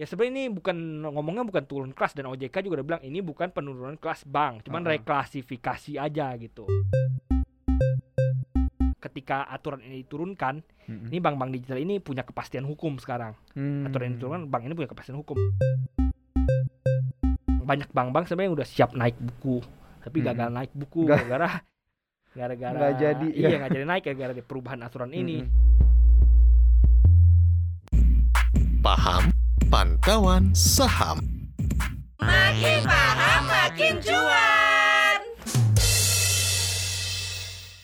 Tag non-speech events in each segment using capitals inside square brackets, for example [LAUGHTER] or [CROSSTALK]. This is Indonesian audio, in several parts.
Ya sebenarnya ini bukan ngomongnya bukan turun kelas dan OJK juga udah bilang ini bukan penurunan kelas bank, cuman Heeh. reklasifikasi aja gitu. Ketika aturan ini diturunkan, Mm-mm. ini bank-bank digital ini punya kepastian hukum sekarang. Hmm. Aturan ini diturunkan, bank ini punya kepastian hukum. Banyak bank-bank sebenarnya udah siap naik buku, tapi Mm-mm. gagal naik buku gara-gara gara-gara [LAUGHS] Nggak jadi, iya ya. nggak jadi naik gara-gara perubahan aturan ini. Pantauan Saham. Makin paham makin cuan.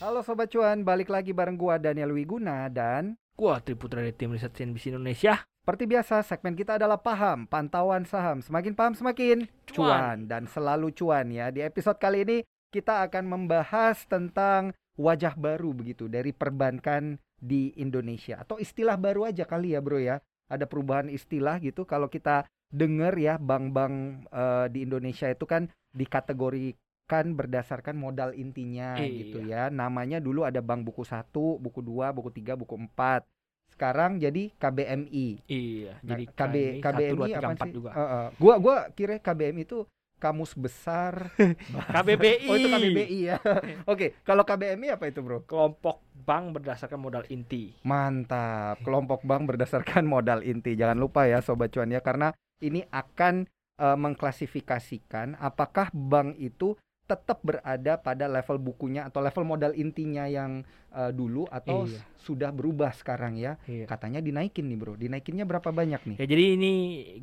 Halo Sobat Cuan, balik lagi bareng gua Daniel Wiguna dan Gua Triputra dari tim riset CNBC Indonesia. seperti biasa segmen kita adalah paham, pantauan saham. Semakin paham semakin Cuan. cuan dan selalu cuan ya. Di episode kali ini kita akan membahas tentang wajah baru begitu dari perbankan di Indonesia atau istilah baru aja kali ya, Bro ya. Ada perubahan istilah gitu kalau kita dengar ya bank-bank eh, di Indonesia itu kan dikategorikan berdasarkan modal intinya Iya. gitu ya. Namanya dulu ada bank buku 1, buku 2, buku 3, buku 4. Sekarang jadi KBMI. Iya, Nah, jadi KB, KBMI KBMI 1, 2, 3, apa 4 sih? juga. Heeh. Gua gua kira KBMI itu kamus besar. [LAUGHS] KBBI. oh itu KBBI ya. [LAUGHS] Oke, kalau KBMI apa itu, Bro? Kelompok bank berdasarkan modal inti. Mantap. Kelompok bank berdasarkan [LAUGHS] modal inti. Jangan lupa ya sobat cuan ya karena ini akan eh, mengklasifikasikan apakah bank itu tetap berada pada level bukunya atau level modal intinya yang eh, dulu atau Iya. sudah berubah sekarang ya. Iya. Katanya dinaikin nih, Bro. Dinaikinnya berapa banyak nih? Ya jadi ini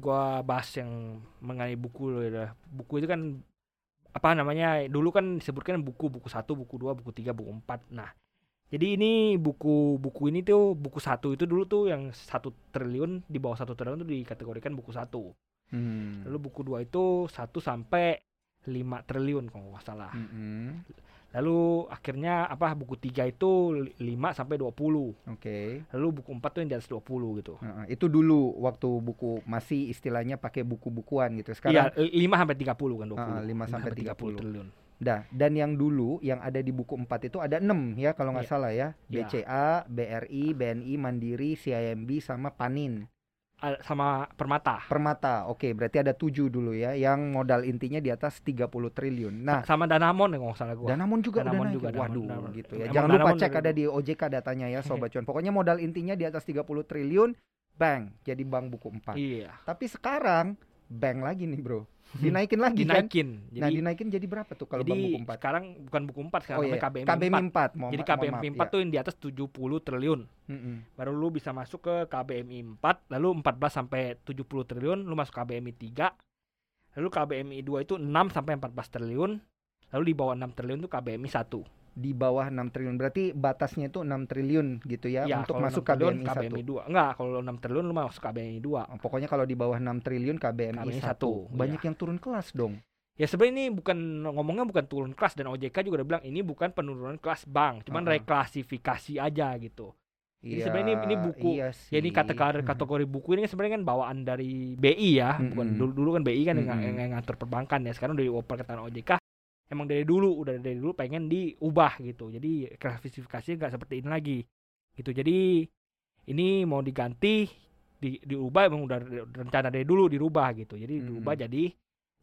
gua bahas yang mengenai buku loh ya. Buku itu kan apa namanya? Dulu kan disebutkan buku buku satu, buku dua, buku tiga, buku empat. Nah, jadi ini buku buku ini tuh buku satu itu dulu tuh yang satu triliun di bawah satu triliun tuh dikategorikan buku satu. Hmm. Lalu buku dua itu satu sampai 5 triliun kalau nggak salah. Mm-mm. Lalu akhirnya apa buku tiga itu 5 sampai 20. Oke. Lalu buku empat tuh yang di atas 20 gitu. Heeh, itu dulu waktu buku masih istilahnya pakai buku-bukuan gitu. Iya, Sekarang 5 sampai 30 kan 20. Ah, 5 sampai 30. triliun. dah dan yang dulu yang ada di buku 4 itu ada 6 ya kalau nggak Iya. salah ya. Iya. BCA, BRI, BNI, Mandiri, CIMB sama Panin. Sama Permata. Permata. Oke, berarti ada 7 dulu ya yang modal intinya di atas 30 triliun. Nah, sama Danamon ya kalau nggak salah gua. Danamon juga Danamon juga, ya? Danamon, Waduh, Danamon. gitu ya. Emang Jangan lupa cek ada di OJK datanya ya sobat [LAUGHS] cuan. Pokoknya modal intinya di atas 30 triliun, bank. Jadi bank buku 4. Iya. Tapi sekarang bank lagi nih, Bro. [LAUGHS] Dinaikin lagi kan? Dinaikin. Jadi nah, dinaikin jadi berapa tuh kalau jadi bank buku 4? sekarang bukan buku 4 sekarang Oh iya, KBMI, KBMI 4. 4. Mau Jadi maaf, 4 ya. tuh yang di atas 70 triliun. Mm-mm. Baru lu bisa masuk ke KBMI 4, lalu 14 sampai 70 triliun lu masuk KBMI 3. Lalu KBMI 2 itu 6 sampai 14 triliun. Lalu di bawah 6 triliun tuh KBMI 1. Di bawah 6 triliun. Berarti batasnya itu 6 triliun gitu ya, Iya, untuk masuk 6 triliun, KBMI 1. KBMI 2. Enggak, kalau 6 triliun lu masuk KBMI 2. Oh, Pokoknya kalau di bawah 6 triliun KBMI, KBMI 1. satu, Banyak iya. yang turun kelas dong. Ya sebenarnya ini bukan ngomongnya bukan turun kelas dan OJK juga udah bilang ini bukan penurunan kelas bank, cuman Heeh. reklasifikasi aja gitu. Jadi Iya, sebenarnya ini- ini buku. iya Ya ini kategori kategori buku ini kan sebenarnya kan bawaan dari BI ya, bukan Mm-mm. dulu, dulu kan BI kan yang, Mm-mm. yang, yang ngatur perbankan ya. Sekarang dari perkataan OJK emang dari dulu udah dari dulu pengen diubah gitu. Jadi klasifikasinya nggak seperti ini lagi. Gitu. Jadi ini mau diganti di, diubah emang udah rencana dari dulu dirubah gitu. Jadi Mm-mm. diubah jadi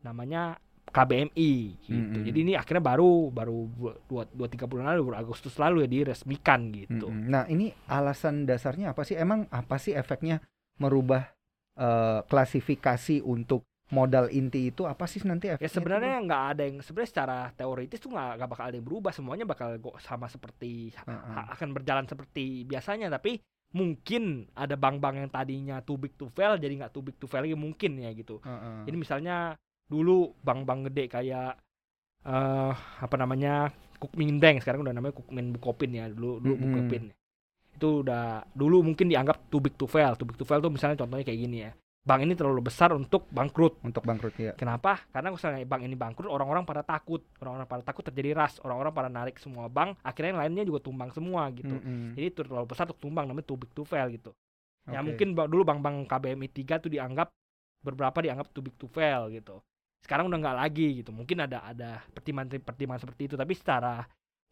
namanya KBMI gitu. Mm-mm. Jadi ini akhirnya baru baru dua dua tiga bulan lalu Agustus lalu ya diresmikan gitu. Mm-mm. Nah, ini alasan dasarnya apa sih? Emang apa sih efeknya merubah eh, klasifikasi untuk modal inti itu apa sih nanti efeknya? Ya sebenarnya nggak ada yang sebenarnya secara teoritis tuh nggak nggak bakal ada yang berubah semuanya bakal sama seperti Heeh. ha- akan berjalan seperti biasanya tapi mungkin ada bank-bank yang tadinya too big to fail jadi nggak too big to fail lagi mungkin ya gitu. Heeh. Jadi misalnya dulu bank-bank gede kayak eh apa namanya Kukmin Bank sekarang udah namanya Kukmin Bukopin ya dulu dulu Mm-mm. Bukopin itu udah dulu mungkin dianggap too big to fail too big to fail tuh misalnya contohnya kayak gini ya bank ini terlalu besar untuk bangkrut untuk bangkrut ya. Kenapa? Karena misalnya bank ini bangkrut, orang-orang pada takut, orang-orang pada takut terjadi ras, orang-orang pada narik semua bank, akhirnya yang lainnya juga tumbang semua gitu. Mm-mm. Jadi itu terlalu besar untuk tumbang, namanya too big to fail gitu. Ya Oke. mungkin dulu bank-bank KBMI 3 tuh dianggap beberapa dianggap too big to fail gitu. Sekarang udah nggak lagi gitu. Mungkin ada ada pertimbangan-pertimbangan seperti itu, tapi secara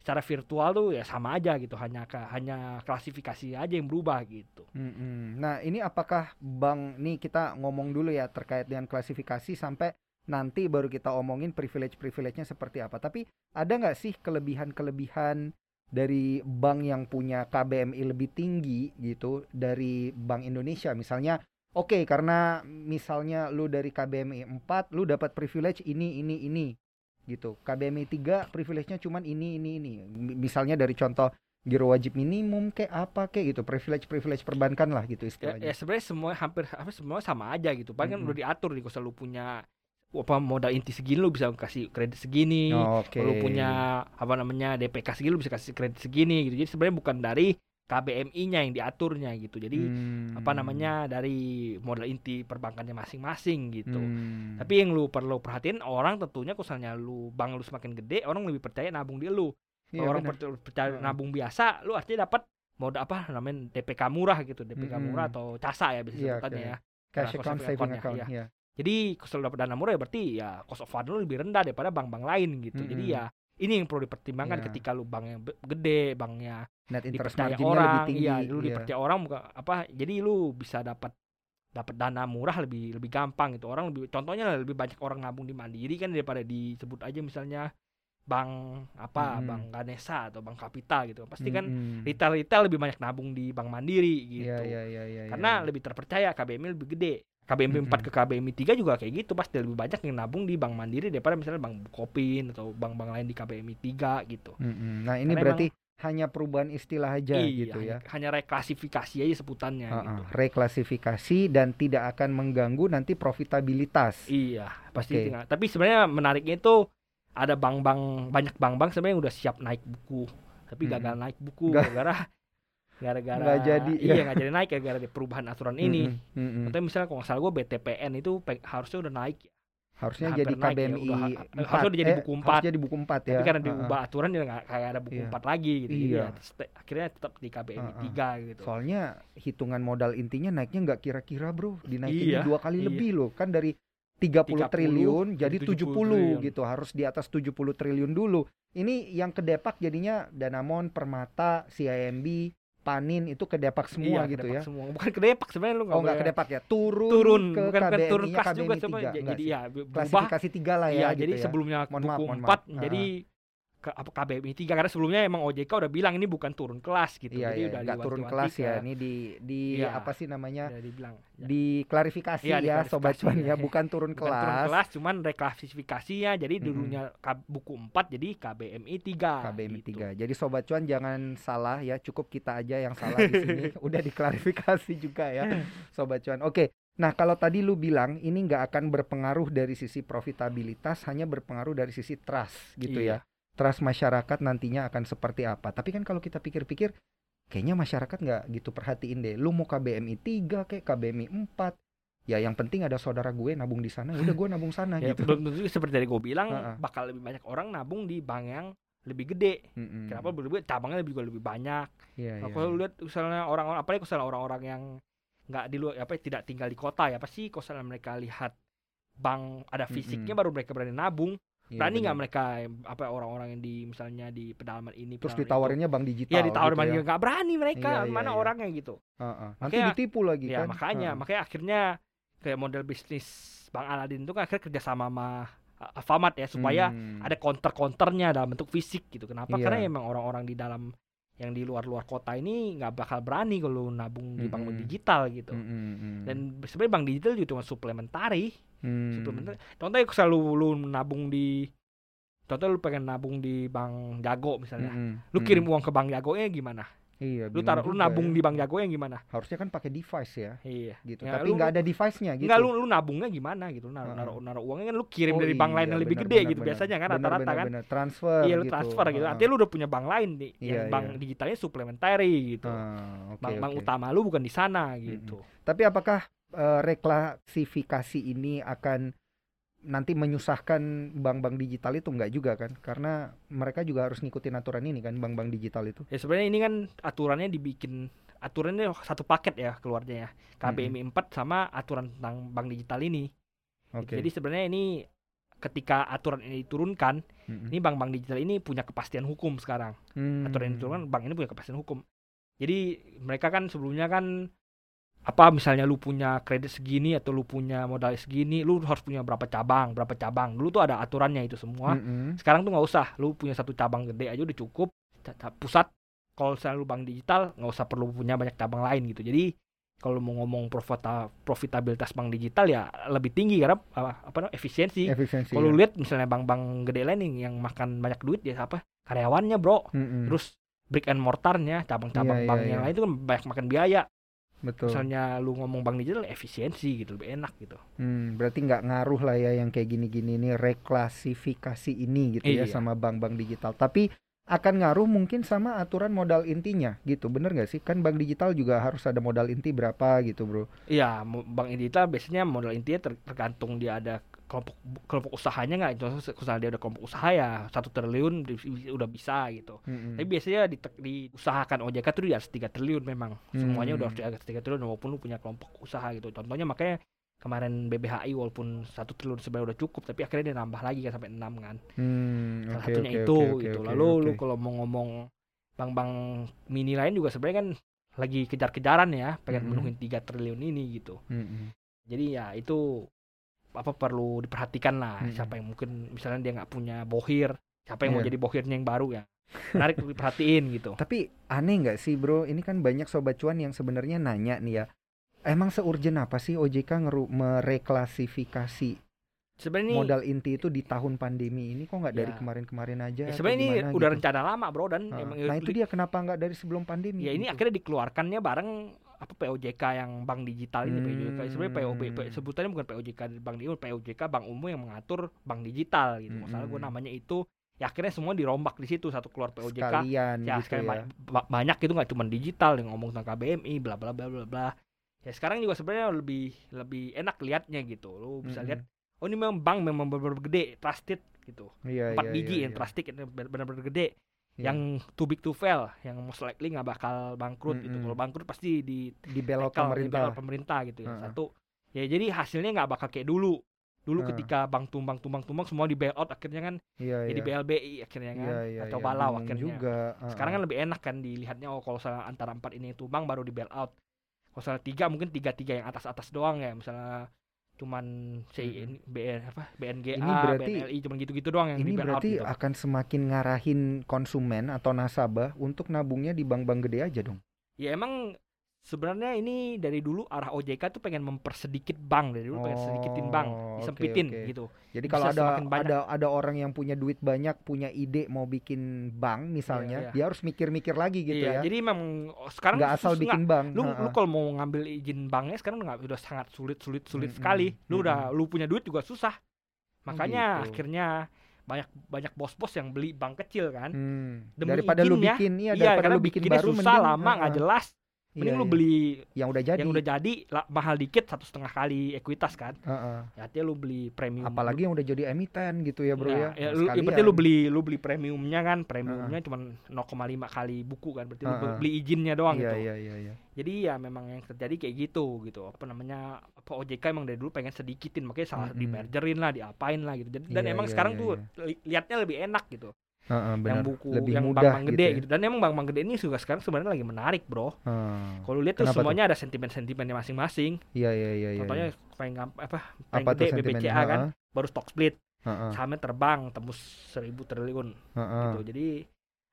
secara virtual tuh ya sama aja gitu hanya hanya klasifikasi aja yang berubah gitu Mm-mm. Nah, ini apakah Bang nih kita ngomong dulu ya terkait dengan klasifikasi sampai nanti baru kita omongin privilege-privilege-nya seperti apa. Tapi ada nggak sih kelebihan-kelebihan dari bank yang punya KBMI lebih tinggi gitu dari Bank Indonesia misalnya oke karena misalnya lu dari KBMI 4 lu dapat privilege ini ini ini gitu. KBMI 3 privilege-nya cuman ini ini ini. Misalnya dari contoh giro wajib minimum kayak apa kayak gitu privilege privilege perbankan lah gitu ya, istilahnya ya sebenarnya semua hampir hampir semua sama aja gitu paling kan Mm-mm. udah diatur nih kalau selalu punya apa modal inti segini lu bisa kasih kredit segini Oh, oke kalau punya apa namanya DPK segini lu bisa kasih kredit segini gitu jadi sebenarnya bukan dari KBMI-nya yang diaturnya gitu jadi Hmm. apa namanya dari modal inti perbankannya masing-masing gitu Hmm. tapi yang lu perlu perhatiin orang tentunya misalnya lu bank lu semakin gede orang lebih percaya nabung di lu Iya, orang percaya, nabung biasa lu artinya dapat modal apa namanya DPK murah gitu DPK Mm-mm. murah atau casa ya bisa Iya, sebutannya oke. ya cash Nah, account saving account iya. ya. jadi kalau dapat dana murah ya berarti ya cost of fund lu lebih rendah daripada bank-bank lain gitu jadi Mm-mm. ya ini yang perlu dipertimbangkan Iya. ketika lu bank yang be- gede banknya net interest marginnya orang lebih tinggi iya lu iya. dipercaya orang bukan apa jadi lu bisa dapat dapat dana murah lebih lebih gampang gitu orang lebih contohnya lah, lebih banyak orang nabung di mandiri kan daripada disebut aja misalnya bank apa Mm-mm. bank Ganesha atau bank Kapital gitu pasti kan retail retail lebih banyak nabung di bank mandiri gitu Iya, iya, iya, iya, karena iya. lebih terpercaya KBMI lebih gede KBMI 4 Mm-mm. ke KBMI 3 juga kayak gitu pasti lebih banyak yang nabung di bank mandiri daripada misalnya bank Bukopin atau bank-bank lain di KBMI 3 gitu Mm-mm. Nah, ini Karena berarti hanya perubahan istilah aja iya gitu ya. hanya, hanya reklasifikasi aja sebutannya Ah, gitu reklasifikasi dan tidak akan mengganggu nanti profitabilitas. Iya, pasti Oke. tinggal. Tapi sebenarnya menariknya itu ada bank-bank banyak bank-bank sebenarnya udah siap naik buku, tapi gagal naik buku gara-gara gara-gara Nggak jadi, iya ya. nggak jadi naik gara-gara ada perubahan aturan ini. Mm-mm, mm-mm. Contohnya misalnya kalau nggak salah gue BTPN itu harusnya udah naik ya. Harusnya hampir jadi naik ya, KBMI udah- 4. harusnya jadi eh, buku harus 4. jadi buku 4 ya. Tapi karena Ah, ah. diubah aturan dia nggak kayak ada buku Iya. 4 lagi gitu. Jadi Iya. ya tet- akhirnya tetap di KBMI Ah, ah. 3 gitu. Soalnya hitungan modal intinya naiknya nggak kira-kira bro, dinaikinnya Iya, dua kali iya. lebih loh, kan dari 30, 30 triliun jadi jadi 70, 70 triliun. gitu, harus di atas 70 triliun dulu. Ini yang kedepak jadinya Danamon, Permata, CIMB, Panin itu kedepak semua Iya, gitu kedepak ya. Semua. Bukan kedepak sebenarnya lu Oh nggak boleh- kedepak ya, turun, turun ke bukan bukan turun kelas juga KBMI coba 3, jadi enggak ya berubah klasifikasi tiga lah ya Iya, gitu jadi ya. sebelumnya Mohon buku maaf, mohon 4 maaf. jadi ke apa KBMI 3 karena sebelumnya emang OJK udah bilang ini bukan turun kelas gitu. Iya, jadi iya, udah turun kelas ya. Ini di di Iya. apa sih namanya? dibilang. Ya. Diklarifikasi Iya, ya, sobat cuan ya. ya, bukan turun Bukan turun kelas. kelas cuman reklasifikasinya jadi dulunya K- buku 4 jadi KBMI 3. KBMI gitu. 3. Jadi sobat cuan jangan salah ya, cukup kita aja yang salah di sini. [LAUGHS] Udah diklarifikasi juga ya, [LAUGHS] sobat cuan. Oke. Nah, kalau tadi lu bilang ini nggak akan berpengaruh dari sisi profitabilitas, hanya berpengaruh dari sisi trust gitu Iya. ya. Trust masyarakat nantinya akan seperti apa. Tapi kan kalau kita pikir-pikir kayaknya masyarakat nggak gitu perhatiin deh. Lu mau KBMI 3 kayak KBMI 4. Ya yang penting ada saudara gue nabung di sana, ya udah gue nabung sana [LAUGHS] Ya, gitu. belum tentu seperti tadi gue bilang Heeh. bakal lebih banyak orang nabung di bank yang lebih gede. Mm-mm. Kenapa lebih? Cabangnya lebih lebih banyak. Iya, Nah, iya, kalau iya. lu lihat misalnya orang-orang apalagi misalnya orang-orang yang nggak di luar apa tidak tinggal di kota ya pasti kalau mereka lihat bank ada fisiknya Mm-mm. baru mereka berani nabung Iya, berani nggak mereka apa orang-orang yang di misalnya di pedalaman ini Terus pedalaman itu. ditawarinnya bank digital. ya ditawarin gitu bank ya. nggak berani mereka Iya, iya, mana iya. orangnya gitu Heeh. Nanti Makanya- ditipu lagi ya kan. makanya Heeh. makanya akhirnya kayak model bisnis Bang Aladin itu kan akhirnya kerjasama sama uh, Alfamart ya supaya Hmm. ada counter-counternya dalam bentuk fisik gitu. Kenapa? Iya. Karena emang orang-orang di dalam yang di luar-luar kota ini nggak bakal berani kalau nabung di bank Mm-mm. digital gitu. Hmm, hmm, hmm. Dan sebenarnya bank digital juga cuma suplementari. Hmm. Suplementari. Contohnya kalau lu, lu nabung di Contoh lu pengen nabung di Bank Jago misalnya. Hmm, Lu hmm. kirim uang ke Bank Jagonya gimana? Iya, Lu taruh lu nabung ya. di Bank Jagonya gimana? Harusnya kan pakai device ya, Iya. gitu. Ya, Tapi lu- nggak ada device-nya gitu. Enggak lu lu nabungnya gimana gitu. Naruh Heeh. naruh, naruh uangnya kan lu kirim Oh dari bank lain iya, yang lebih gede benar, gitu benar. biasanya kan rata-rata kan. benar. Transfer Iya lu gitu. transfer gitu. Heeh. Artinya lu udah punya bank lain nih. Iya, yang bank iya. digitalnya suplementary gitu. Ah, oke, bank utama lu bukan di sana gitu. Tapi apakah eh, reklasifikasi ini akan nanti menyusahkan bank-bank digital itu enggak juga kan? Karena mereka juga harus ngikutin aturan ini kan bank-bank digital itu. Ya sebenarnya ini kan aturannya dibikin aturannya satu paket ya keluarnya ya. KBMI 4 sama aturan tentang bank digital ini. Oke. Jadi sebenarnya ini ketika aturan ini diturunkan, Mm-mm. ini bank-bank digital ini punya kepastian hukum sekarang. Hmm. Aturan ini diturunkan, bank ini punya kepastian hukum. Jadi mereka kan sebelumnya kan apa misalnya lu punya kredit segini atau lu punya modal segini, lu harus punya berapa cabang, berapa cabang. Dulu tuh ada aturannya itu semua. Mm-mm. Sekarang tuh nggak usah, lu punya satu cabang gede aja udah cukup. Pusat kalau misalnya lu bank digital nggak usah perlu punya banyak cabang lain gitu. Jadi kalau mau ngomong profita, profitabilitas bank digital ya lebih tinggi karena apa, apa namanya, efisiensi. Efisiensi. Kalau ya. lihat misalnya bank-bank gede lain yang makan banyak duit ya apa? Karyawannya, Bro. Mm-mm. Terus brick and mortarnya, cabang-cabang Iya, iya, bank iya. yang lain itu kan banyak makan biaya. Betul. Misalnya lu ngomong bank digital efisiensi gitu, lebih enak gitu. Hmm, berarti nggak ngaruh lah ya yang kayak gini-gini nih reklasifikasi ini gitu ya Iya. sama bank-bank digital. Tapi akan ngaruh mungkin sama aturan modal intinya gitu. Bener nggak sih? Kan bank digital juga harus ada modal inti berapa gitu, Bro. Iya, bank digital biasanya modal intinya ter- tergantung dia ada kelompok kelompok usahanya nggak. Contoh misalnya dia ada kelompok usaha ya satu triliun di- udah bisa gitu. Mm-mm. Tapi biasanya di, diusahakan OJK tuh di atas 3 triliun memang. Semuanya udah Hmm. di atas 3 triliun walaupun lu punya kelompok usaha gitu. Contohnya makanya kemarin BBHI walaupun satu triliun sebenarnya udah cukup tapi akhirnya dia nambah lagi kan sampai 6 kan. Hmm, Salah oke, satunya oke, itu oke, gitu. oke, Lalu lu oke. kalau mau ngomong bank-bank mini lain juga sebenarnya kan lagi kejar-kejaran ya pengen Mhm. menuhin 3 triliun ini gitu. Mm-mm. Jadi ya itu apa perlu diperhatikan lah Mm-mm. siapa yang mungkin misalnya dia nggak punya bohir, siapa yang mau Iya. jadi bohirnya yang baru ya. Menarik untuk diperhatiin gitu. [LAUGHS] Tapi aneh nggak sih, Bro? Ini kan banyak sobat cuan yang sebenarnya nanya nih ya. Emang seurgen apa sih OJK ngeru mereklasifikasi Sebenarnya ini modal inti itu di tahun pandemi ini kok nggak dari Ya. kemarin-kemarin aja? ya sebenarnya ini udah gitu? rencana lama bro dan Nah, emang nah itu dia kenapa nggak dari sebelum pandemi? ya ini gitu? akhirnya dikeluarkannya bareng apa POJK yang bank digital ini POJK sebenarnya POB Hmm. sebutannya bukan POJK bank digital POJK bank umum yang mengatur bank digital gitu masalah gue Hmm. namanya itu ya akhirnya semua dirombak di situ satu keluar POJK sekalian ya gitu ya. ba- ba- banyak itu nggak cuma digital yang ngomong tentang KBMI bla bla bla bla bla ya sekarang juga sebenarnya lebih lebih enak liatnya gitu lo bisa Mm-mm. lihat oh ini memang bank memang benar-benar gede trusted gitu Iya, empat iya, biji iya, yang iya. trusted benar-benar gede Iya. yang too big to fail yang most likely nggak bakal bangkrut gitu Mm-mm. kalau bangkrut pasti di tackle, pemerintah. pemerintah gitu ya Heeh. satu ya jadi hasilnya nggak bakal kayak dulu dulu Heeh. ketika bank tumbang tumbang tumbang semua di bailout akhirnya kan Iya, jadi iya. BLBI akhirnya kan Iya, iya, atau iya. balau akhirnya juga. heeh. sekarang kan lebih enak kan dilihatnya oh kalau misalnya antara empat ini tumbang baru di bailout kalau misalnya tiga mungkin tiga tiga yang atas atas doang ya misalnya cuman CIN BN apa BNGA Ini berarti- BNLI cuman gitu-gitu doang yang ini berarti gitu. akan semakin ngarahin konsumen atau nasabah untuk nabungnya di bank-bank gede aja dong. ya emang sebenarnya ini dari dulu arah OJK tuh pengen mempersedikit bank dari dulu pengen sedikitin bank Oh, disempitin oke. gitu Jadi Bisa kalau ada ada ada orang yang punya duit banyak, punya ide mau bikin bank misalnya, iya. dia harus mikir-mikir lagi gitu iya ya. jadi memang oh, sekarang Nggak asal bikin bank. lu lu kalau mau ngambil izin banknya sekarang udah nggak udah sangat sulit sulit sulit Mm-mm, sekali lu udah mm-mm. lu punya duit juga susah makanya gitu. akhirnya banyak banyak bos-bos yang beli bank kecil kan Hmm, Demi daripada lu izinnya, bikin iya, iya daripada lu bikin baru susah mending, lama nggak heeh. jelas Iya, mending lu iya. beli yang udah jadi. yang udah jadi lah, mahal dikit satu setengah kali ekuitas kan Heeh. ya artinya lu beli premium Apalagi yang udah jadi emiten gitu ya, Bro ya. ya, Nah, lu, sekalian. berarti lu beli lu beli premiumnya kan premiumnya cuma 0,5 kali buku kan berarti lu Heeh. beli izinnya doang Iya, gitu iya, iya, iya. jadi ya memang yang terjadi kayak gitu gitu apa namanya apa OJK emang dari dulu pengen sedikitin makanya salah Mm-mm. di mergerin lah diapain lah gitu dan, dan Iya, emang iya, sekarang iya, tuh li- liatnya lebih enak gitu Heeh, yang benar. buku Lebih yang mudah bank-bank gede ya. gitu dan emang bank-bank gede ini juga sekarang sebenarnya lagi menarik bro Hmm. kalau lihat tuh Kenapa tuh? semuanya ada sentimen-sentimennya masing-masing Iya, iya, iya, iya. contohnya iya. paling apa paling apa gede sentimennya? BBCA kan Heeh, baru stock split heeh, sahamnya terbang tembus seribu triliun heeh, gitu jadi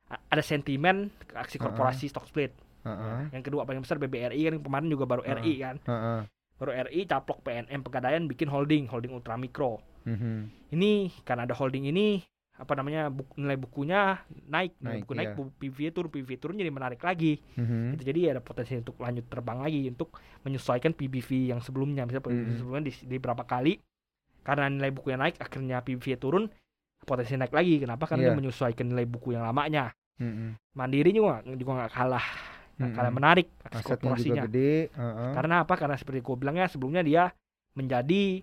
ada sentimen aksi korporasi stock split heeh, yang kedua paling besar BBRI kan kemarin juga baru Heeh. RI kan heeh. baru RI caplok PNM Pegadaian bikin holding holding ultramikro Mhm. ini karena ada holding ini apa namanya buk- nilai bukunya naik Naik, nilai buku naik iya. bu- PV turun PV turun jadi menarik lagi Mhm. gitu jadi ada potensi untuk lanjut terbang lagi untuk menyesuaikan PBV yang sebelumnya misalnya Mhm. sebelumnya di, di berapa kali karena nilai bukunya naik akhirnya PBV turun potensi naik lagi kenapa karena Iya. dia menyesuaikan nilai buku yang lamanya Mhm. Mandiri juga juga nggak kalah nggak kalah Mhm. menarik juga korporasinya gede. heeh. karena apa karena seperti gue bilangnya sebelumnya dia menjadi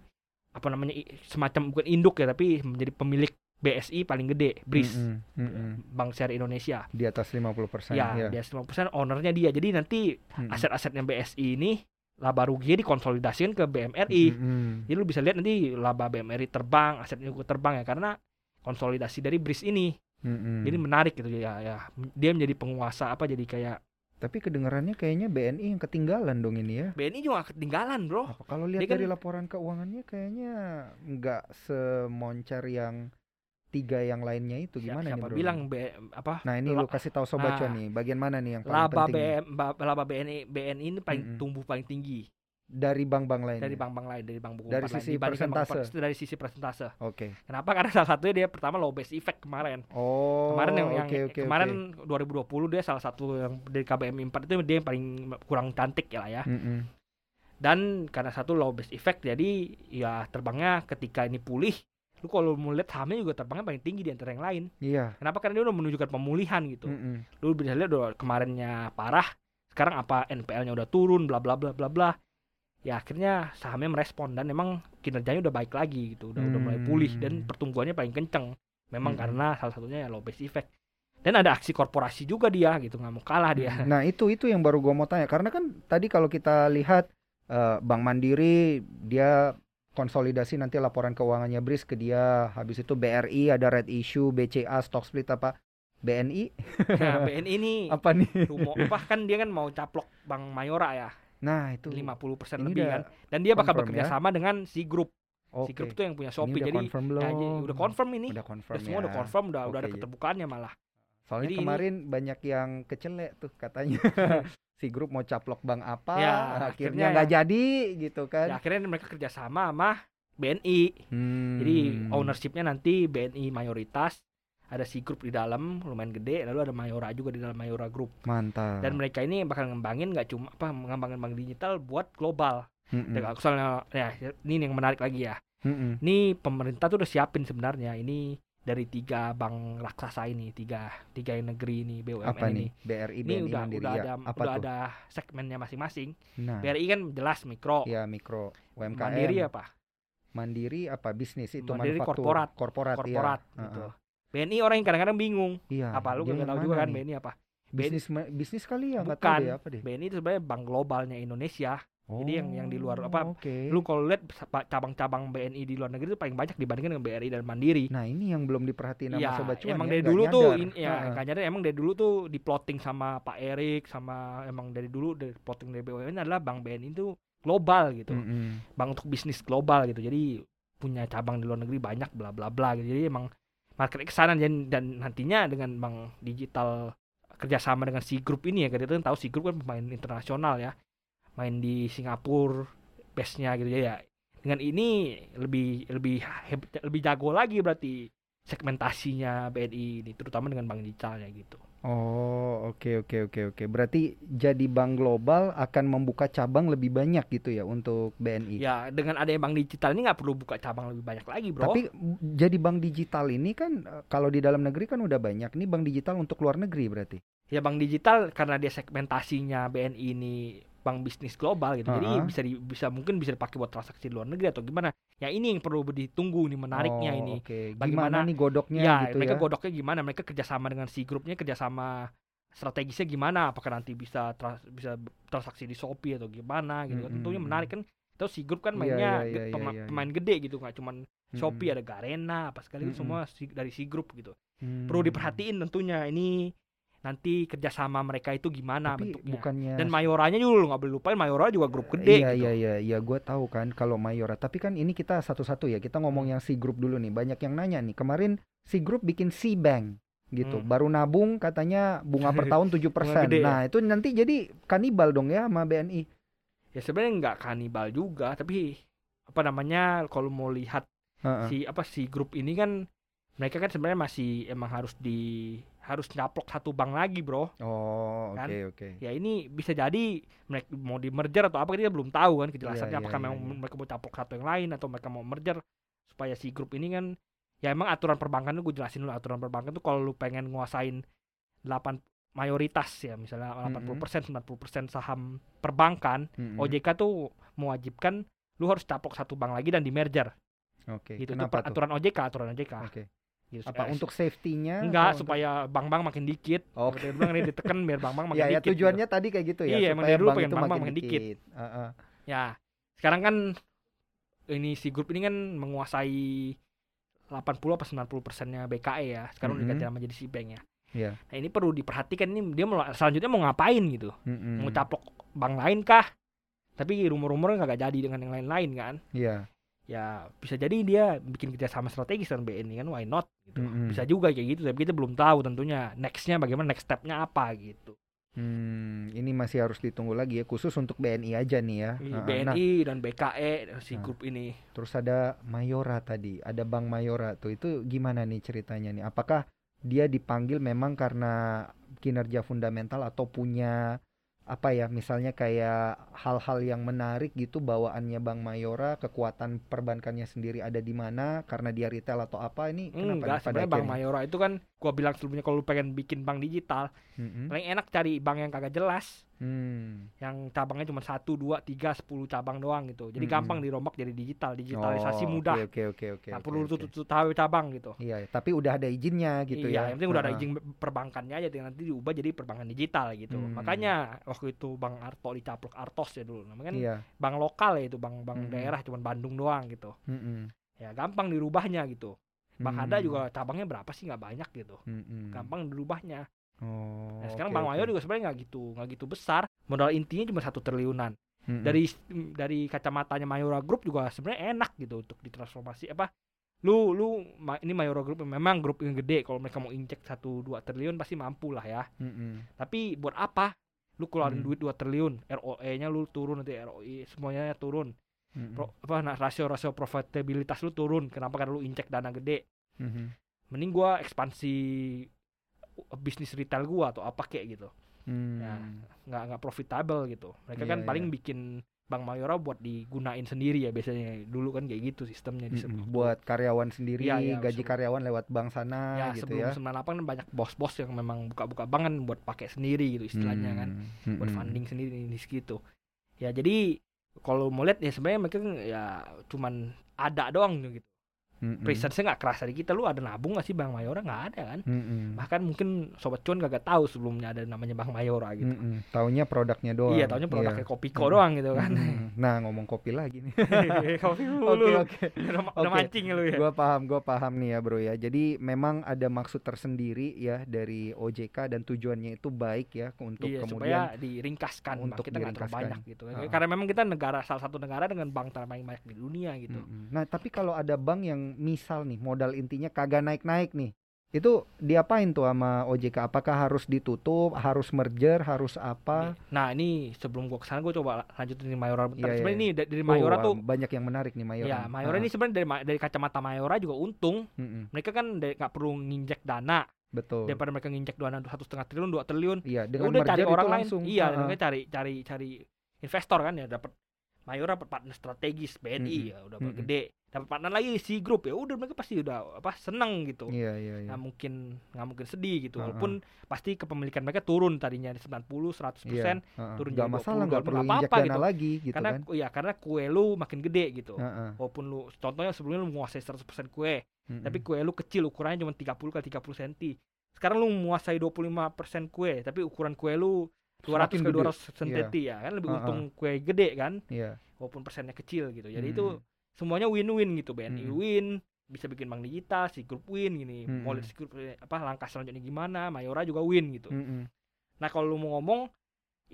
apa namanya semacam bukan induk ya tapi menjadi pemilik BSI paling gede BRIS Mhm, mhm. Bank Syariah Indonesia Di atas 50% ya ya. dia 50% ownernya dia jadi nanti Mhm. aset-asetnya BSI ini laba ruginya dikonsolidasikan ke BMRI. Mm-mm. Jadi lu bisa lihat nanti laba BMRI terbang, asetnya juga terbang ya karena konsolidasi dari BRIS ini. Mm-mm. Jadi menarik gitu ya ya. Dia menjadi penguasa apa jadi kayak Tapi kedengarannya kayaknya BNI yang ketinggalan dong ini ya. BNI juga ketinggalan, Bro. Apa kalau lihat kan- dari laporan keuangannya kayaknya nggak semoncer yang tiga yang lainnya itu Siapa, gimana nih siapa bro? bilang B, apa Nah ini lu kasih tahu sobat Nah, nih, bagian mana nih yang paling laba penting nih? BM, ba- laba BNI BNI ini paling Mm-mm. tumbuh paling tinggi dari bank-bank lain? dari bank-bank lain dari bank buku Dari lain, sisi bank persentase? per- dari sisi persentase. Oke. Kenapa? Karena salah satunya dia pertama low base effect kemarin. Oh. kemarin yang, yang oke, oke, kemarin oke. 2020 dia salah satu yang dari KBM 4 itu dia yang paling kurang cantik ya lah ya. Mm-mm. Dan karena satu low base effect jadi ya terbangnya ketika ini pulih lu kalau mau lihat sahamnya juga terbangnya paling tinggi di antara yang lain. Iya. Kenapa? Karena dia udah menunjukkan pemulihan gitu. Mm-mm. Lu bisa lihat udah kemarinnya parah, sekarang apa NPL-nya udah turun bla bla bla bla bla. Ya akhirnya sahamnya merespon dan emang kinerjanya udah baik lagi gitu, udah udah mulai pulih dan Hmm. pertumbuhannya paling kenceng. Memang Hmm. karena salah satunya ya low base effect. Dan ada aksi korporasi juga dia gitu, nggak mau kalah dia. Nah itu itu yang baru gua mau tanya karena kan tadi kalau kita lihat eh, Bank Mandiri dia konsolidasi nanti laporan keuangannya BRIS ke dia habis itu BRI ada red issue BCA stock split apa BNI Nah, [LAUGHS] BNI ini apa nih rumor apa kan dia kan mau caplok Bank Mayora ya, nah itu 50% ini lebih kan. Dan dia bakal bekerja ya? sama dengan si grup. oke Si grup itu yang punya Shopee. udah Jadi confirm ya, jadi udah confirm ini. udah confirm Udah semua ya. udah confirm, udah udah ada ya. keterbukaannya malah. Soalnya Jadi ini- kemarin banyak yang kecelek tuh katanya [LAUGHS] si grup mau caplok bank apa Ya, akhirnya nggak jadi gitu kan Ya, akhirnya mereka kerjasama sama BNI. Hmm. Jadi ownershipnya nanti BNI mayoritas, ada si grup di dalam lumayan gede, lalu ada Mayora juga di dalam Mayora Group. mantap Dan mereka ini bakal ngembangin nggak cuma apa mengembangin bank digital buat global. Mm-mm. Dan soalnya ya ini yang menarik lagi ya. Mm-mm. Ini pemerintah tuh udah siapin sebenarnya ini dari tiga bank raksasa ini, tiga tiga negeri ini BUMN apa ini. nih BRI Ini BNI udah Mandiri udah ya ada apa udah tuh ada segmennya masing-masing. nah BRI kan jelas mikro. ya mikro UMKM Mandiri apa? Mandiri apa bisnis itu Mandiri manufaktur korporat. korporat, Korporat iya. gitu. Heeh. BNI orang yang kadang-kadang bingung. iya apa lu dia gak yang tahu juga kan nih? BNI apa? bisnis bisnis kali ya nggak Bukan. tahu deh apa deh BNI itu sebenarnya bank globalnya Indonesia. Jadi yang- yang di luar apa, oke Lu kalau lihat cabang-cabang BNI di luar negeri itu paling banyak dibandingkan dengan BRI dan Mandiri. nah ini yang belum diperhatiin sama Iya, sobat cuan emang ya, dari dulu tuh nyadar. ini ya Heeh. nggak nyadar emang dari dulu tuh diplotting sama Pak Erik sama emang dari dulu dari plotting dari BUMN adalah bank BNI itu global gitu. Mm-mm. Bank untuk bisnis global gitu. Jadi punya cabang di luar negeri banyak bla bla bla gitu. Jadi emang market ke sana dan, dan nantinya dengan bank digital kerjasama dengan si grup ini ya kita kan tahu si grup kan pemain internasional ya main di Singapura base-nya gitu ya dengan ini lebih lebih lebih jago lagi berarti segmentasinya BNI ini terutama dengan bank digitalnya gitu Oh, oke oke oke oke. Berarti jadi bank global akan membuka cabang lebih banyak gitu ya untuk BNI. ya dengan ada bank digital ini nggak perlu buka cabang lebih banyak lagi bro Tapi jadi bank digital ini kan kalau di dalam negeri kan udah banyak. Ini bank digital untuk luar negeri berarti. ya bank digital karena dia segmentasinya BNI ini bank bisnis global gitu jadi Ha-ha. bisa di, bisa mungkin bisa dipakai buat transaksi di luar negeri atau gimana ya ini yang perlu ditunggu nih menariknya Oh, ini Oke. Bagaimana- Gimana nih godoknya ya gitu mereka ya? godoknya gimana mereka kerjasama dengan si grupnya kerjasama strategisnya gimana apakah nanti bisa trans- bisa transaksi di Shopee atau gimana gitu kan Mm-mm. tentunya menarik kan itu si grup kan Iya, mainnya iya, ge- iya, pema- iya, iya. pemain gede gitu nggak cuman Shopee Mm-mm. ada Garena apa sekali Mm-mm. semua si- dari si grup gitu Hmm. perlu diperhatiin tentunya ini nanti kerjasama mereka itu gimana Tapi bentuknya bukannya dan Mayoranya juga lu nggak boleh lupain Mayora juga grup gede Iya gitu. iya iya iya gue tahu kan kalau Mayora tapi kan ini kita satu-satu ya kita Hmm. ngomong yang si grup dulu nih banyak yang nanya nih kemarin si grup bikin si bank gitu Hmm. baru nabung katanya bunga per tahun [LAUGHS] 7% gede ya? nah itu nanti jadi kanibal dong ya sama BNI ya sebenarnya nggak kanibal juga tapi apa namanya kalau mau lihat Heeh. si apa si grup ini kan mereka kan sebenarnya masih emang harus di harus nyaplok satu bank lagi bro. Oh oke Kan? oke ya ini bisa jadi mereka mau di merger atau apa kita belum tahu kan kejelasannya iya, apakah iya, memang iya. mereka mau caplok satu yang lain atau mereka mau merger supaya si grup ini kan ya emang aturan perbankan tuh gue jelasin dulu aturan perbankan tuh kalau lu pengen nguasain 8 mayoritas ya misalnya 80% 90% saham perbankan Mm-mm. OJK tuh mewajibkan lu harus caplok satu bank lagi dan di merger oke gitu itu kenapa tuh? aturan OJK aturan OJK oke Gitu. Apa Eh, untuk safety-nya? enggak atau supaya bank-bank makin dikit. Oke. Dia bilang ini ditekan biar bank-bank [LAUGHS] makin Ya, ya dikit. gitu. tujuannya tadi kayak gitu ya. Iya, emang supaya dari dulu bank pengen itu bank makin makin dikit. Heeh. Ya, sekarang kan ini si grup ini kan menguasai 80 apa 90 persennya BKE ya. Sekarang udah Mhm. diganti nama jadi si bank ya. Iya. Nah ini perlu diperhatikan ini dia mau selanjutnya mau ngapain gitu. Mm-mm. Mau caplok bank lain kah? Tapi rumor-rumornya kagak jadi dengan yang lain-lain kan. Iya. Ya bisa jadi dia bikin kerjasama strategis dengan BNI kan why not gitu. Mm-mm. Bisa juga kayak gitu tapi kita belum tahu tentunya nextnya bagaimana next stepnya apa gitu. Hmm, ini masih harus ditunggu lagi ya khusus untuk BNI aja nih ya. BNI Nah, dan BKE si Nah. grup ini. terus ada Mayora tadi, ada Bank Mayora tuh. Itu gimana nih ceritanya nih? Apakah dia dipanggil memang karena kinerja fundamental atau punya apa ya misalnya kayak hal-hal yang menarik gitu bawaannya Bank Mayora kekuatan perbankannya sendiri ada di mana karena dia retail atau apa ini kenapa Enggak, sebenarnya akhirnya? Mayora itu kan gua bilang sebelumnya kalau lu pengen bikin bank digital, Mm-mm. paling enak cari bank yang kagak jelas, Hmm. yang cabangnya cuma satu, dua, tiga, sepuluh cabang doang gitu. Jadi Mm-mm. gampang dirombak jadi digital, digitalisasi Oh, mudah. Oke oke oke. Nggak oke, perlu oke. tutup tahu cabang gitu. Iya, tapi udah ada izinnya gitu ya. iya, yang penting udah ada izin perbankannya aja nanti diubah jadi perbankan digital gitu. Hmm. Makanya waktu itu Bang Arto dicaplok Artos ya dulu. Namanya kan Iya. bank lokal ya itu, bank bank Mm-mm. daerah cuman Bandung doang gitu. Mm-mm. Ya gampang dirubahnya gitu. Bang Hmm. ada juga cabangnya berapa sih nggak banyak gitu. Mm-mm. Gampang dirubahnya. Oh. Nah, sekarang oke, Bang oke. Mayo juga sebenarnya nggak gitu nggak gitu besar. Modal intinya cuma satu triliunan. Mm-mm. Dari dari kacamatanya Mayora Group juga sebenarnya enak gitu untuk ditransformasi apa? Lu lu ini Mayora Group memang grup yang gede. Kalau mereka mau injek 1 2 triliun pasti mampu lah ya. Mm-mm. Tapi buat apa? Lu keluarin Hmm. duit 2 triliun, ROE-nya lu turun nanti ROI semuanya turun. Mm-mm. Pro, apa nah, rasio-rasio profitabilitas lu turun. Kenapa karena lu injek dana gede? Mhm. Mending gua ekspansi bisnis retail gua atau apa kayak gitu. Hmm. Ya, nggak nggak profitable gitu. Mereka Iya, kan paling iya. bikin Bank Mayora buat digunain sendiri ya biasanya. Dulu kan kayak gitu sistemnya di sebelum- buat karyawan sendiri, Iya, iya, gaji sebelum- karyawan lewat bank sana ya gitu sebelum ya. 98 kan banyak bos-bos yang memang buka-buka bank kan buat pakai sendiri gitu istilahnya kan. Hmm. Buat funding sendiri ini gitu. Ya jadi kalau mau lihat ya sebenarnya mereka kan ya cuman ada doang gitu. Mm-mm. Presence-nya nggak kerasa di kita. Lu ada nabung nggak sih Bank Mayora? nggak ada kan. Mm-mm. Bahkan mungkin sobat cuan kagak tahu sebelumnya ada namanya Bank Mayora gitu. Mm-mm. Taunya produknya doang. Iya, tahunya produknya Kopiko Mm. doang gitu kan. Mm-mm. Nah, ngomong kopi lagi nih. [LAUGHS] Kopi Oke, dulu. oke. Udah, udah Oke. mancing lu ya. Gua paham, gua paham nih ya, Bro ya. Jadi memang ada maksud tersendiri ya dari OJK dan tujuannya itu baik ya untuk iya, kemudian supaya diringkaskan Bang. untuk kita nggak terlalu banyak gitu Ha-ha. karena memang kita negara salah satu negara dengan bank terpaling banyak di dunia gitu Mm-mm. Nah, tapi kalau ada bank yang misal nih modal intinya kagak naik-naik nih. Itu diapain tuh sama OJK? Apakah harus ditutup, harus merger, harus apa? nah ini sebelum gua ke sana gua coba lanjutin di Mayora bentar Iya, sebenarnya iya. ini da- dari Mayora Oh, tuh banyak yang menarik nih Mayora. ya Mayora ini sebenarnya dari dari kacamata Mayora juga untung Mm-mm. mereka kan nggak perlu nginjek dana betul. daripada mereka nginjek dana satu setengah triliun dua triliun Iya, ya dengan udah merger cari itu orang lain langsung. iya Ha-ha. mereka cari cari cari investor kan ya dapat Mayora dapat partner strategis BNI Mm-mm. ya udah Mm-mm. gede dapat partner lagi si grup ya udah mereka pasti udah apa seneng gitu Iya, iya, iya. nggak mungkin nggak mungkin sedih gitu Heeh. walaupun pasti kepemilikan mereka turun tadinya 90 100 persen Iya, ha-ha. turun Nggak jadi masalah, 20, nggak perlu apa-apa dana gitu. lagi gitu karena kan. ya karena kue lu makin gede gitu Heeh. walaupun lu contohnya sebelumnya lu menguasai 100% kue Mm-mm. tapi kue lu kecil ukurannya cuma 30 kali 30 cm sekarang lu menguasai 25% kue tapi ukuran kue lu 200 Semakin ke gede. 200 cm ya kan lebih Heeh. untung kue gede kan Iya. walaupun persennya kecil gitu jadi Hmm. itu semuanya win-win gitu BNI Mm-mm. win bisa bikin bank digital si grup win gini Mm-mm. mau lihat si grup eh, apa langkah selanjutnya gimana Mayora juga win gitu Mm-mm. nah kalau lu mau ngomong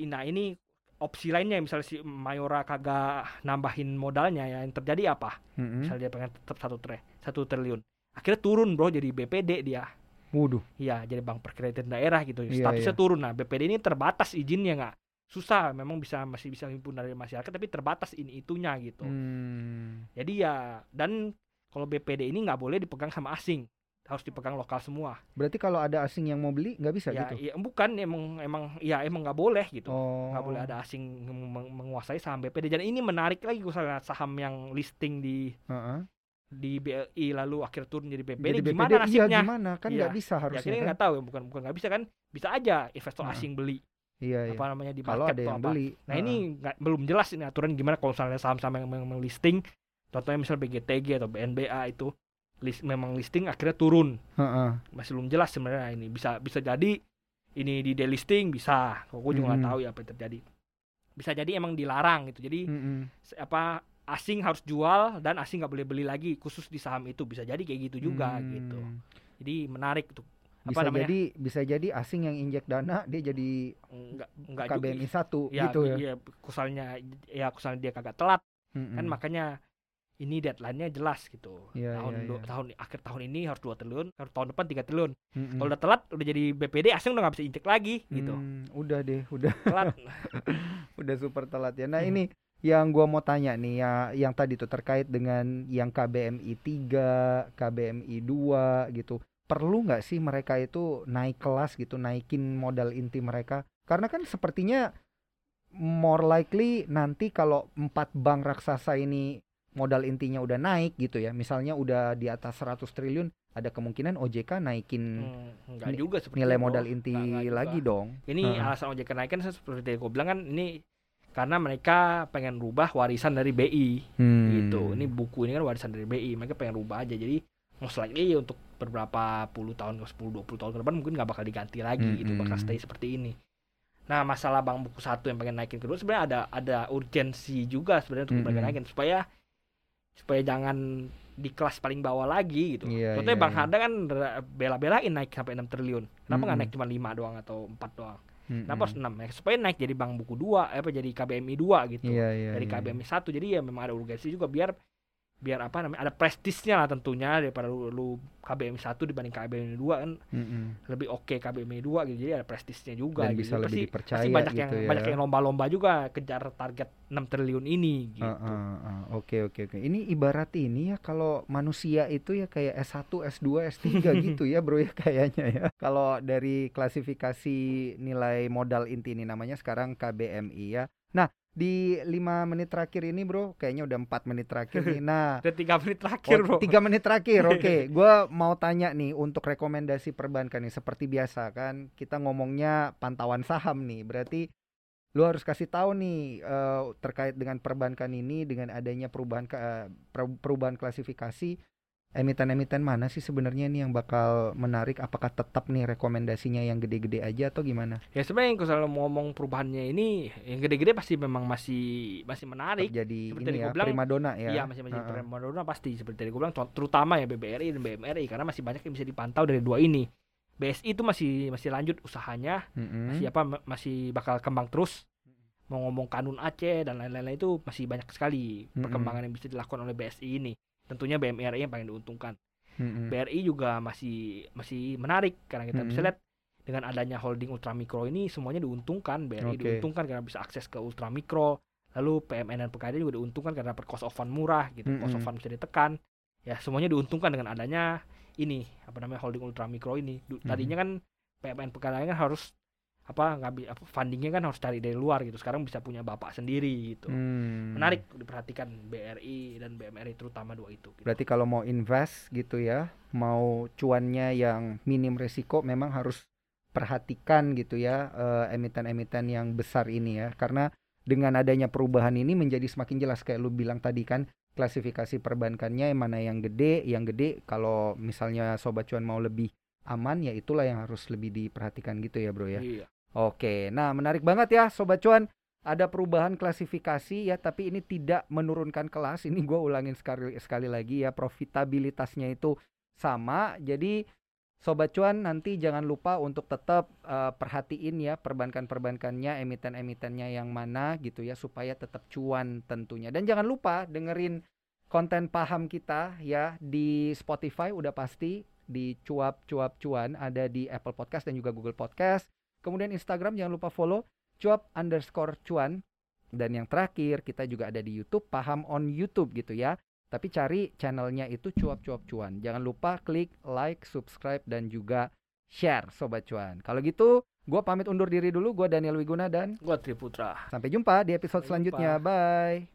nah ini opsi lainnya misalnya si Mayora kagak nambahin modalnya ya yang terjadi apa Mm-mm. misalnya dia pengen tetap satu tre satu triliun akhirnya turun bro jadi BPD dia Waduh. Iya, jadi bank perkreditan daerah gitu. Iya, Statusnya iya. turun. Nah, BPD ini terbatas izinnya nggak susah. Memang bisa masih bisa himpun dari masyarakat, tapi terbatas ini itunya gitu. Hmm. Jadi ya dan kalau BPD ini nggak boleh dipegang sama asing, harus dipegang lokal semua. Berarti kalau ada asing yang mau beli nggak bisa ya, gitu? iya, bukan emang emang ya emang nggak boleh gitu. Oh. Nggak boleh ada asing meng- menguasai saham BPD. Dan ini menarik lagi gue saham yang listing di Heeh. di BLI lalu akhir turun jadi BPD, Jadi BPD gimana iya nasibnya? gimana? Kan nggak Iya. bisa Ya, harusnya akhirnya kan? nggak tahu ya, bukan bukan nggak bisa kan? Bisa aja investor Heeh. asing beli Iya, iya. apa namanya di Kalau ada yang apa. beli. Nah ini nggak belum jelas ini aturan gimana kalau misalnya saham-saham yang, yang listing, contohnya misal BGTG atau BNBA itu list memang listing akhirnya turun Heeh. masih belum jelas sebenarnya ini bisa bisa jadi ini di delisting bisa kok gue juga nggak Mhm. tahu ya apa yang terjadi bisa jadi emang dilarang gitu jadi Mm-mm. se- apa asing harus jual dan asing nggak boleh beli lagi khusus di saham itu bisa jadi kayak gitu juga Hmm. gitu jadi menarik tuh apa Bisa namanya jadi bisa jadi asing yang injek dana dia jadi nggak nggak KBMI satu ya, gitu ya. iya, kusalnya ya kusalnya dia kagak telat Mm-mm. kan makanya ini deadline-nya jelas gitu Iya, tahun du- iya. tahun akhir tahun ini harus dua triliun harus tahun depan tiga triliun Mm-mm. kalau udah telat udah jadi BPD asing udah nggak bisa injek lagi gitu Hmm, udah deh, udah telat [LAUGHS] udah super telat ya. Nah, Hmm. ini yang gua mau tanya nih ya yang tadi tuh terkait dengan yang KBMI 3, KBMI 2 gitu. Perlu nggak sih mereka itu naik kelas gitu, naikin modal inti mereka? Karena kan sepertinya more likely nanti kalau empat bank raksasa ini modal intinya udah naik gitu ya. Misalnya udah di atas 100 triliun, ada kemungkinan OJK naikin Hmm, enggak Ni- juga nilai itu. modal inti Nggak- nggak juga. lagi dong. Ini Heeh. alasan ojek kenaikan seperti yang gue bilang kan ini karena mereka pengen rubah warisan dari BI Hmm. gitu. Ini buku ini kan warisan dari BI, mereka pengen rubah aja. Jadi most likely untuk beberapa puluh tahun, 10 20 tahun ke depan mungkin nggak bakal diganti lagi gitu, bakal Mm-mm. stay seperti ini. Nah, masalah Bang buku satu yang pengen naikin kedua sebenarnya ada ada urgensi juga sebenarnya untuk mereka Mm-mm. naikin supaya supaya jangan di kelas paling bawah lagi gitu. Iya, Contohnya iya, Bang iya. Hada kan bela-belain naik sampai 6 triliun. Kenapa nggak Mm-mm. naik cuma 5 doang atau 4 doang? Mm-mm. Kenapa harus 6 ya? Supaya naik jadi bank buku 2, apa jadi KBMI 2 gitu. Iya, iya, dari iya. KBMI 1. Jadi ya memang ada urgensi juga biar biar apa namanya? Ada prestisnya lah tentunya daripada lu, lu KBMI 1 dibanding KBMI 2 kan Mm-mm. lebih oke KBMI 2 gitu. Jadi ada prestisnya juga Dan gitu. bisa Pasti- lebih dipercaya pasti banyak gitu yang ya. banyak yang lomba-lomba juga kejar target 6 triliun ini gitu. Oke oke oke. Ini ibarat ini ya kalau manusia itu ya kayak S1, S2, S3 gitu ya bro ya kayaknya ya. Kalau dari klasifikasi nilai modal inti ini namanya sekarang KBMI ya. Nah di lima menit terakhir ini bro, kayaknya udah empat menit terakhir nih. [LAUGHS] Nah Udah 3 menit terakhir, Oh, Bro. tiga menit terakhir, [LAUGHS] oke. Gua mau tanya nih untuk rekomendasi perbankan nih, seperti biasa kan kita ngomongnya pantauan saham nih, berarti lu harus kasih tahu nih eh, terkait dengan perbankan ini dengan adanya perubahan per- perubahan klasifikasi emiten-emiten mana sih sebenarnya nih yang bakal menarik? Apakah tetap nih rekomendasinya yang gede-gede aja atau gimana? Ya sebenarnya kalau mau ngomong perubahannya ini yang gede-gede pasti memang masih masih menarik. Jadi Seperti ini ya bilang, primadona ya. Iya masih masih Heeh. primadona pasti seperti tadi gue bilang terutama ya BBRI dan BMRI karena masih banyak yang bisa dipantau dari dua ini. BSI itu masih masih lanjut usahanya, Mm-mm. masih apa ma- masih bakal kembang terus. Mau ngomong kanun Aceh dan lain-lain itu masih banyak sekali Mm-mm. perkembangan yang bisa dilakukan oleh BSI ini. Tentunya BMRI yang paling diuntungkan. Mm-mm. BRI juga masih masih menarik karena kita bisa Mm-mm. lihat dengan adanya holding ultramikro ini semuanya diuntungkan BRI Oke. diuntungkan karena bisa akses ke ultramikro lalu PMN dan PKD juga diuntungkan karena per cost of fund murah gitu cost of fund bisa ditekan ya semuanya diuntungkan dengan adanya ini apa namanya holding ultramikro ini Du- tadinya kan PMN PKD kan harus apa nggak bi- apa, fundingnya kan harus cari dari luar gitu sekarang bisa punya bapak sendiri gitu Hmm. menarik diperhatikan BRI dan BMRI terutama dua itu gitu. Berarti kalau mau invest gitu ya, mau cuannya yang minim risiko memang harus perhatikan gitu ya eh, emiten-emiten yang besar ini ya. Karena dengan adanya perubahan ini menjadi semakin jelas kayak lu bilang tadi kan klasifikasi perbankannya yang mana yang gede, yang gede kalau misalnya sobat cuan mau lebih aman ya itulah yang harus lebih diperhatikan gitu ya, Bro ya. Iya. Oke, nah menarik banget ya Sobat Cuan. Ada perubahan klasifikasi ya, tapi ini tidak menurunkan kelas. Ini gue ulangin sekali sekali lagi ya, profitabilitasnya itu sama. Jadi Sobat Cuan nanti jangan lupa untuk tetap eh, perhatiin ya perbankan-perbankannya, emiten-emitennya yang mana gitu ya, supaya tetap cuan tentunya. Dan jangan lupa dengerin konten paham kita ya di Spotify udah pasti di cuap cuap cuan ada di Apple Podcast dan juga Google Podcast. Kemudian Instagram jangan lupa follow cuap underscore cuan. Dan yang terakhir kita juga ada di YouTube paham on YouTube gitu ya. Tapi cari channelnya itu cuap cuap cuan. Jangan lupa klik like, subscribe dan juga share sobat cuan. Kalau gitu, gua pamit undur diri dulu. Gua Daniel Wiguna dan Gua Triputra. sampai jumpa di episode Sampai jumpa. selanjutnya. Bye.